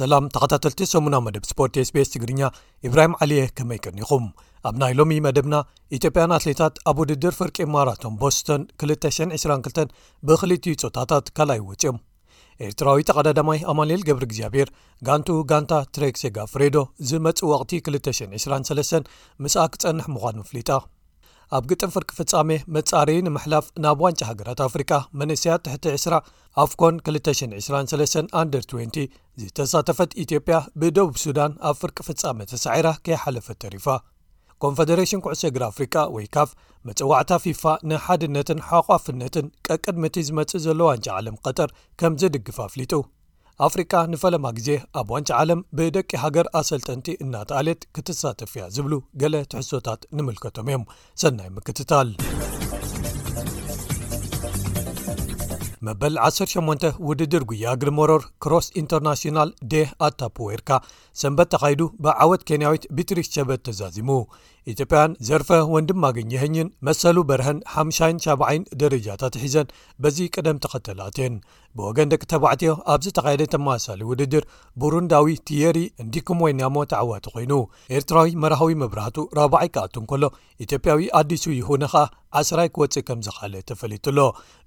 ሰላም ተኸታተልቲ ሰሙና መደብ ስፖርት ስቤስ ትግርኛ ኢብራሂም ዓሊየ ከመይ ቀኒኹም ኣብ ናይ ሎሚ መደብና ኢትዮጵያን ኣትሌታት ኣብ ውድድር ፍርቂ ማራቶን ቦስተን 222 ብክልቲኡ ፆታታት ካልኣይ ወፅኦም ኤርትራዊ ተቐዳዳማይ ኣማንኤል ገብሪ እግዚኣብሔር ጋንቱ ጋንታ ትሬክ ሴጋ ፍሬዶ ዝመፅ ወቕቲ 223 ምስኣ ክፀንሕ ምዃኑ ኣፍሊጣ ኣብ ግጥም ፍርቂ ፍፃሜ መፃረዪ ንምሕላፍ ናብ ዋንጫ ሃገራት ኣፍሪቃ መንእሰያት ትሕቲ 20 ኣፍኮን 223 ኣንደር 20 ዝተሳተፈት ኢትዮጵያ ብደቡብ ሱዳን ኣብ ፍርቂ ፍፃሜ ተሳዒራ ከይሓለፈት ተሪፋ ኮንፈደረሽን ኩዕሶ እግሪ ኣፍሪቃ ወይ ካፍ መጸዋዕታ ፊፋ ንሓድነትን ሓቋፍነትን ቀቅድሚቲ ዝመጽእ ዘሎ ዋንጫ ዓለም ቀጠር ከም ዝድግፍ ኣፍሊጡ ኣፍሪቃ ንፈለማ ግዜ ኣብ ዋንጫ ዓለም ብደቂ ሃገር ኣሰልጠንቲ እናተኣልት ክትሳተፍ እያ ዝብሉ ገለ ትሕሶታት ንምልከቶም እዮም ሰናይ ምክትታል መበል 18 ውድድር ጉያ እግሪ ሞሮር ክሮስ ኢንተርናሽናል ዴህ ኣታፕወርካ ሰንበት ተኻይዱ ብዓወት ኬንያዊት ቢትሪክ ቸበት ተዛዚሙ። ኢትዮጵያውያን ዘርፈ ወንድማገኘህኝን መሰሉ በርሀን ሓምሻይን ሻብዓይን ደረጃታት ሒዘን በዚ ቅደም ተኸተል ኣትየን። ብወገን ደቂ ተባዕትዮ ኣብ ዝተኻየደ ተመሳሳሊ ውድድር ቡሩንዳዊ ትየሪ እንዲኩሞይናሞ ተዓዋቲ ኮይኑ ኤርትራዊ መርሃዊ መብራህቱ ራብዓይ ክኣቱ እንከሎ ኢትዮጵያዊ ኣዲሱ ይኹነ ከኣ ዓስራይ ክወጽእ ከም ዝኸኣለ ተፈሊጡ ኣሎ።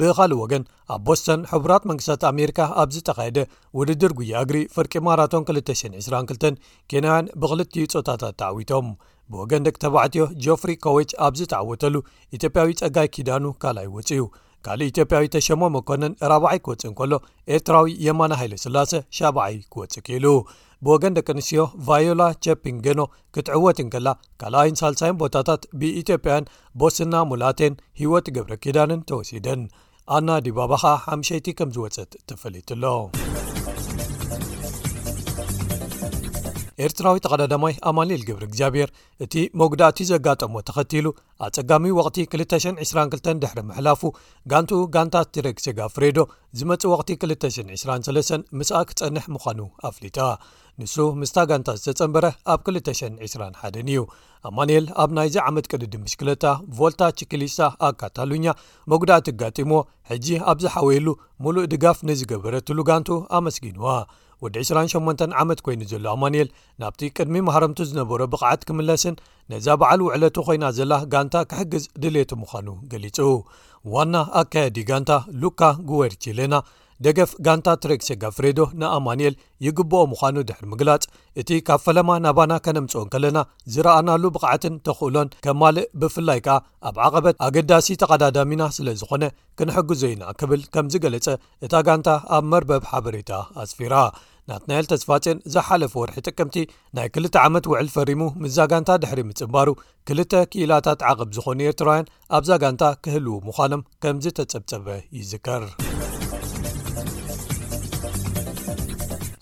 ብኻልእ ወገን ኣብ ቦስተን ሕቡራት መንግስታት ኣሜሪካ ኣብ ዝተኻየደ ውድድር ጉያ እግሪ ፍርቂ ማራቶን 222 ኬንያውያን ብክልቲዩ ፆታታት ተዓዊቶም ብወገን ደቂ ተባዕትዮ ጆፍሪ ኮወች ኣብ ዝተዓወተሉ ኢትዮጵያዊ ፀጋይ ኪዳኑ ካልይ ወፅዩ ካልእ ኢትዮጵያዊ ተሸሞ መኮነን ራብዓይ ክወፅ እንከሎ ኤርትራዊ የማና ሃይለ ስላሰ ሻብዓይ ክወፅ ክኢሉ ብወገን ደቂ ኣንስትዮ ቫዮላ ቸፒን ገኖ ክትዕወት እንከላ ካልኣይን ሳልሳይን ቦታታት ብኢትዮጵያን ቦስና ሙላቴን ሂወት ገብረ ኪዳንን ተወሲደን ኣና ዲባባኻ ሓምሸይቲ ከም ዝወፀት ተፈሊጡሎ ኤርትራዊ ተቐዳዳማይ ኣማኒኤል ግብሪ እግዚኣብሔር እቲ መጉዳእቲ ዘጋጠሞ ተኸቲሉ ኣፀጋሚ ወቕቲ 222 ድሕሪ ምሕላፉ ጋንትኡ ጋንታ ስትሬክ ሴጋ ፍሬዶ ዝመፅእ ወቕቲ 223 ምስኣ ክፀንሕ ምዃኑ ኣፍሊጣ ንሱ ምስታ ጋንታ ዝተፀንበረ ኣብ 221 እዩ ኣማኒኤል ኣብ ናይዚ ዓመት ቅድዲ ምሽክለታ ቮልታ ችክሊሳ ኣካታሉኛ መጉዳእቲ ኣጋጢምዎ ሕጂ ኣብ ዝሓወየሉ ሙሉእ ድጋፍ ንዝገበረትሉ ጋንትኡ ኣመስጊንዋ። ወዲ ዕስራን ሸሞንተን ዓመት ኮይኑ ዘሎ ኣማኒኤል ናብቲ ቅድሚ ማህረምቱ ዝነበሮ ብቕዓት ክምለስን ነዛ በዓል ውዕለቱ ኮይና ዘላ ጋንታ ክሕግዝ ድሌቱ ምዃኑ ገሊጹ። ዋና ኣካያዲ ጋንታ ሉካ ጉዌርቺሌና ደገፍ ጋንታ ትሬክሴጋ ፍሬዶ ንኣማኒኤል ይግብኦ ምዃኑ ድሕሪ ምግላጽ እቲ ካብ ፈለማ ናባና ከነምጽኦ እንከለና ዝረኣናሉ ብቕዓትን ተኽእሎን ከማልእ ብፍላይ ከኣ ኣብ ዓቐበት ኣገዳሲ ተቐዳዳሚና ስለ ዝኾነ ክንሕግዞ ኢና ክብል ከም ዝገለጸ እታ ጋንታ ኣብ መርበብ ሓበሬታ ኣስፊራ ናትናኤል ተስፋጼን ዝሓለፈ ወርሒ ጥቅምቲ ናይ ክልተ ዓመት ውዕል ፈሪሙ ምዛ ጋንታ ድሕሪ ምጽንባሩ ክልተ ክኢላታት ዓቕብ ዝኾኑ ኤርትራውያን ኣብዛ ጋንታ ክህልው ምዃኖም ከምዝ ተጸብጸበ ይዝከር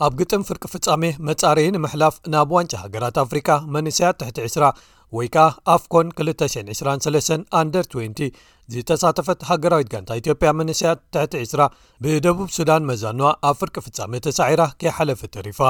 ኣብ ግጥም ፍርቂ ፍጻሜ መጻረይ ንምሕላፍ ናብ ዋንጫ ሃገራት ኣፍሪካ መንስያት ትሕቲ 20 ወይ ከኣ ኣፍኮን 223 ኣንደር 20 ዝተሳተፈት ሃገራዊት ጋንታ ኢትዮጵያ መንእሰያት ትሕቲ ዕስራ ብደቡብ ሱዳን መዛንዋ ኣብ ፍርቂ ፍጻመ ተሳዒራ ከይሓለፈ ተሪፋ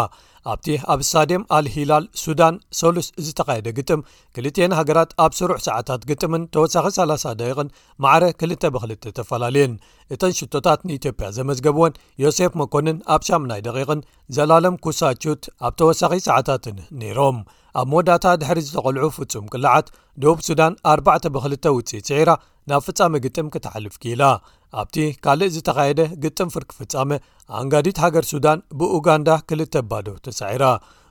ኣብቲ ኣብ ስታድየም ኣልሂላል ሱዳን ሰሉስ ዝተኻየደ ግጥም ክልትኤን ሃገራት ኣብ ስሩዕ ሰዓታት ግጥምን ተወሳኺ 30 ደቂቕን ማዕረ ክልተ ብክልተ ተፈላለየን እተን ሽቶታት ንኢትዮጵያ ዘመዝገብወን ዮሴፍ መኮንን ኣብ ሻሙናይ ደቂቕን ዘላለም ኩሳቹት ኣብ ተወሳኺ ሰዓታትን ነይሮም ኣብ መወዳእታ ድሕሪ ዝተቐልዑ ፍጹም ቅላዓት ደቡብ ሱዳን ኣርባዕተ ብክልተ ውፅኢት ስዒራ ናብ ፍፃመ ግጥም ክትሓልፍ ክኢላ ኣብቲ ካልእ ዝተኻየደ ግጥም ፍርቂ ፍፃመ ኣንጋዲት ሃገር ሱዳን ብኡጋንዳ ክልተ ባዶ ተሳዒራ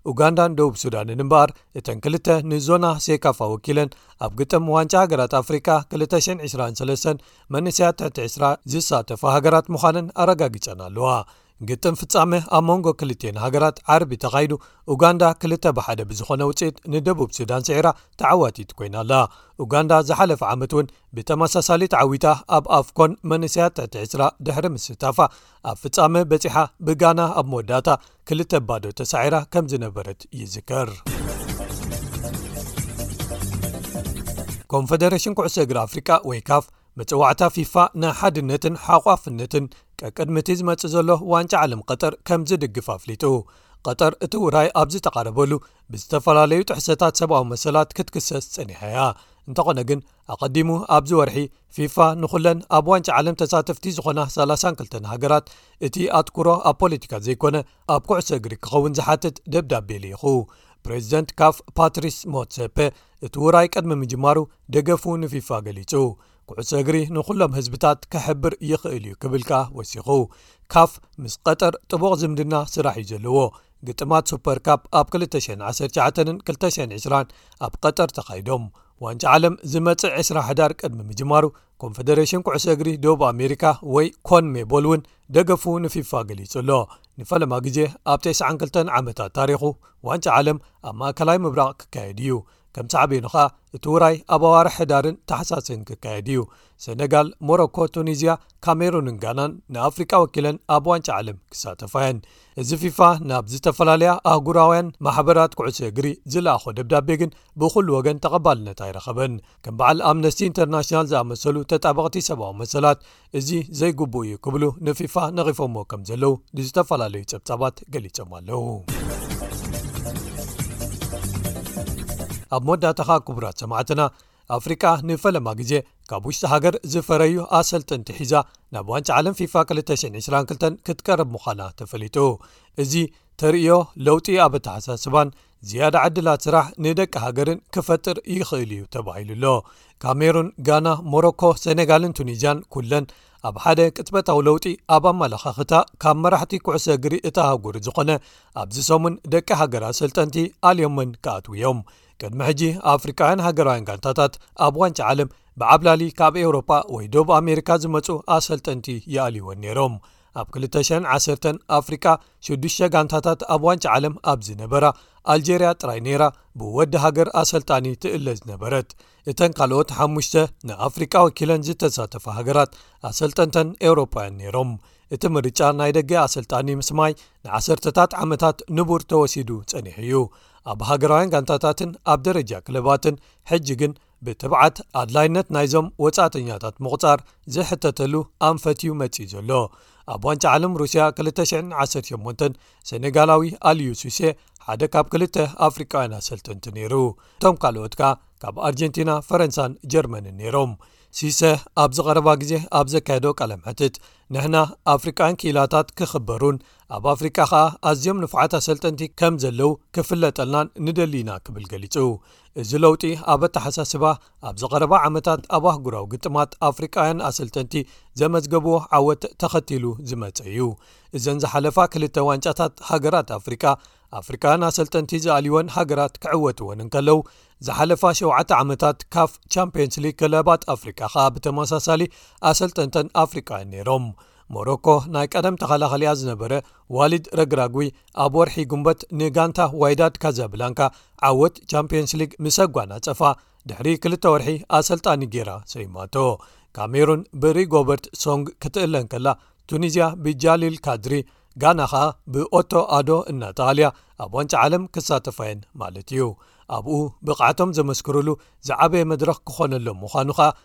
ኡጋንዳን ደቡብ ሱዳንን እምበኣር እተን ክልተ ንዞና ሴካፋ ወኪለን ኣብ ግጥም ዋንጫ ሃገራት ኣፍሪቃ 223 መንእሰያት ትሕቲ 2ስራ ዝሳተፋ ሃገራት ምዃንን ኣረጋጊጸን ኣለዋ ግጥም ፍጻመ ኣብ መንጎ ክልቲኤን ሃገራት ዓርቢ ተኻይዱ ኡጋንዳ ክልተ ብሓደ ብዝኾነ ውፅኢት ንደቡብ ሱዳን ስዒራ ተዓዋቲት ኮይና ኣላ ኡጋንዳ ዝሓለፈ ዓመት እውን ብተመሳሳሊ ተዓዊታ ኣብ ኣፍኮን መንእሰያት ትሕቲ ዕስራ ድሕሪ ምስታፋ ኣብ ፍጻመ በፂሓ ብጋና ኣብ መወዳእታ ክልተ ባዶ ተሳዒራ ከም ዝነበረት ይዝከር ኮንፈደሬሽን ኩዕሶ እግሪ ኣፍሪቃ ወይ ካፍ መጸዋዕታ ፊፋ ንሓድነትን ሓቋፍነትን ቀቅድሚ እቲ ዝመጽእ ዘሎ ዋንጫ ዓለም ቐጠር ከም ዝድግፍ ኣፍሊጡ። ቐጠር እቲ ውራይ ኣብ ዝተቓረበሉ ብዝተፈላለዩ ጥሕሰታት ሰብኣዊ መሰላት ክትክሰስ ጸኒሓ እያ። እንተኾነ ግን ኣቐዲሙ ኣብዚ ወርሒ ፊፋ ንኹለን ኣብ ዋንጫ ዓለም ተሳተፍቲ ዝኾና 32 ሃገራት እቲ ኣትኩሮ ኣብ ፖለቲካ ዘይኮነ ኣብ ኩዕሶ እግሪ ክኸውን ዝሓትት ደብዳቤ ልኢኹ። ፕሬዚደንት ካፍ ፓትሪስ ሞትሰፐ እቲ ውራይ ቅድሚ ምጅማሩ ደገፉ ንፊፋ ገሊጹ። ኩዕሶ እግሪ ንኹሎም ህዝብታት ከሕብር ይኽእል እዩ ክብል ከኣ ወሲኹ። ካፍ ምስ ቐጠር ጥቡቕ ዝምድና ስራሕ እዩ ዘለዎ። ግጥማት ሱፐር ካፕ ኣብ 2019ን 2020ን ኣብ ቐጠር ተኻይዶም። ዋንጫ ዓለም ዝመጽእ ዕስራ ሕዳር ቅድሚ ምጅማሩ ኮንፈደሬሽን ኩዕሶ እግሪ ደቡብ ኣሜሪካ ወይ ኮን ሜቦል እውን ደገፉ ንፊፋ ገሊጹ ኣሎ ንፈለማ ግዜ ኣብ 92 ዓመታት ታሪኹ ዋንጫ ዓለም ኣብ ማእከላይ ምብራቕ ክካየድ እዩ ከም ሳዕበኑ ኸኣ እቲ ውራይ ኣብ ኣዋር ሕዳርን ተሓሳስን ክካየድ እዩ ሰነጋል ሞሮኮ ቱኒዝያ ካሜሩንን ጋናን ንኣፍሪቃ ወኪለን ኣብ ዋንጫ ዓለም ክሳተፋየን እዚ ፊፋ ናብ ዝተፈላለያ ኣህጉራውያን ማሕበራት ኩዕሶ እግሪ ዝለኣኾ ደብዳቤ ግን ብኹሉ ወገን ተቐባልነት ኣይረኸበን። ከም በዓል ኣምነስቲ ኢንተርናሽናል ዝኣመሰሉ ተጣበቕቲ ሰብኣዊ መሰላት እዚ ዘይግቡእ እዩ ክብሉ ንፊፋ ነቒፎምዎ ከም ዘለዉ ንዝተፈላለዩ ጸብጻባት ገሊጾም ኣለዉ። ኣብ መወዳእታኻ ክቡራት ሰማዕትና ኣፍሪቃ ንፈለማ ግዜ ካብ ውሽጢ ሃገር ዝፈረዩ ኣሰልጥንቲ ሒዛ ናብ ዋንጫ ዓለም ፊፋ 222 ክትቀርብ ምዃና ተፈሊጡ እዚ ተርእዮ ለውጢ ኣብ ኣተሓሳስባን ዝያዳ ዕድላት ስራሕ ንደቂ ሃገርን ክፈጥር ይኽእል እዩ ተባሂሉሎ ካሜሩን ጋና ሞሮኮ ሰነጋልን ቱኒዝያን ኩለን ኣብ ሓደ ቅጥበታዊ ለውጢ ኣብ ኣመላኻኽታ ካብ መራሕቲ ኩዕሰ ግሪ እታ ሃጉር ዝኾነ ኣብዚ ሰሙን ደቂ ሃገር ኣሰልጠንቲ ኣልዮምን ክኣትው እዮም ቅድሚ ሕጂ ኣፍሪካውያን ሃገራውያን ጋንታታት ኣብ ዋንጫ ዓለም ብዓብላሊ ካብ ኤውሮጳ ወይ ዶብ ኣሜሪካ ዝመፁ ኣሰልጠንቲ ይኣልይዎን ነይሮም ኣብ 210 ኣፍሪቃ ሽዱሽተ ጋንታታት ኣብ ዋንጫ ዓለም ኣብ ዝነበራ ኣልጀርያ ጥራይ ነይራ ብወዲ ሃገር ኣሰልጣኒ ትእለ ዝነበረት እተን ካልኦት ሓሙሽተ ንኣፍሪቃ ወኪለን ዝተሳተፋ ሃገራት ኣሰልጠንተን ኤውሮፓውያን ነይሮም እቲ ምርጫ ናይ ደገ ኣሰልጣኒ ምስ ማይ ንዓሰርተታት ዓመታት ንቡር ተወሲዱ ጸኒሑ እዩ ኣብ ሃገራውያን ጋንታታትን ኣብ ደረጃ ክለባትን ሕጂ ግን ብትብዓት ኣድላይነት ናይዞም ወጻእተኛታት ምቝጻር ዝሕተተሉ ኣንፈት'ዩ መጺኡ ዘሎ። ኣብ ዋንጫ ዓለም ሩስያ 2018 ሰኔጋላዊ ኣልዩ ሱሴ ሓደ ካብ ክልተ ኣፍሪቃውያን ኣሰልጠንቲ ነይሩ። እቶም ካልኦት ከኣ ካብ ኣርጀንቲና፣ ፈረንሳን ጀርመንን ነይሮም። ሱሰ ኣብዚ ቀረባ ግዜ ኣብ ዘካየዶ ቃለመሕትት ንሕና ኣፍሪቃውያን ክኢላታት ክኽበሩን ኣብ ኣፍሪቃ ከኣ ኣዝዮም ንፉዓት ኣሰልጠንቲ ከም ዘለዉ ክፍለጠልናን ንደሊ ኢና ክብል ገሊጹ። እዚ ለውጢ ኣብ ኣተሓሳስባ ኣብዚ ቐረባ ዓመታት ኣብ ኣህጉራዊ ግጥማት ኣፍሪቃውያን ኣሰልጠንቲ ዘመዝገብዎ ዓወት ተኸቲሉ ዝመጸ እዩ እዘን ዝሓለፋ ክልተ ዋንጫታት ሃገራት ኣፍሪቃ ኣፍሪካውያን ኣሰልጠንቲ ዝኣልወን ሃገራት ክዕወትዎን እንከለው ዝሓለፋ ሸተ ዓመታት ካፍ ቻምፕንስ ሊግ ክለባት ኣፍሪቃ ከኣ ብተመሳሳሊ ኣሰልጠንተን ኣፍሪቃውያን ነይሮም ሞሮኮ ናይ ቀደም ተኸላኸሊኣ ዝነበረ ዋሊድ ረግራግዊ ኣብ ወርሒ ጉንበት ንጋንታ ዋይዳድ ካዛብላንካ ዓወት ቻምፕዮንስ ሊግ ምሰጓና ጸፋ ድሕሪ ክልተ ወርሒ ኣሰልጣኒ ጌራ ሰይማቶ ካሜሩን ብሪጎበርት ሶንግ ክትእለን ከላ ቱኒዝያ ብጃሊል ካድሪ ጋና ኸኣ ብኦቶ ኣዶ እናተኣልያ ኣብ ዋንጫ ዓለም ክሳተፋየን ማለት እዩ ኣብኡ ብቕዓቶም ዘመስክርሉ ዝዓበየ መድረኽ ክኾነሎም ምዃኑ ኸኣ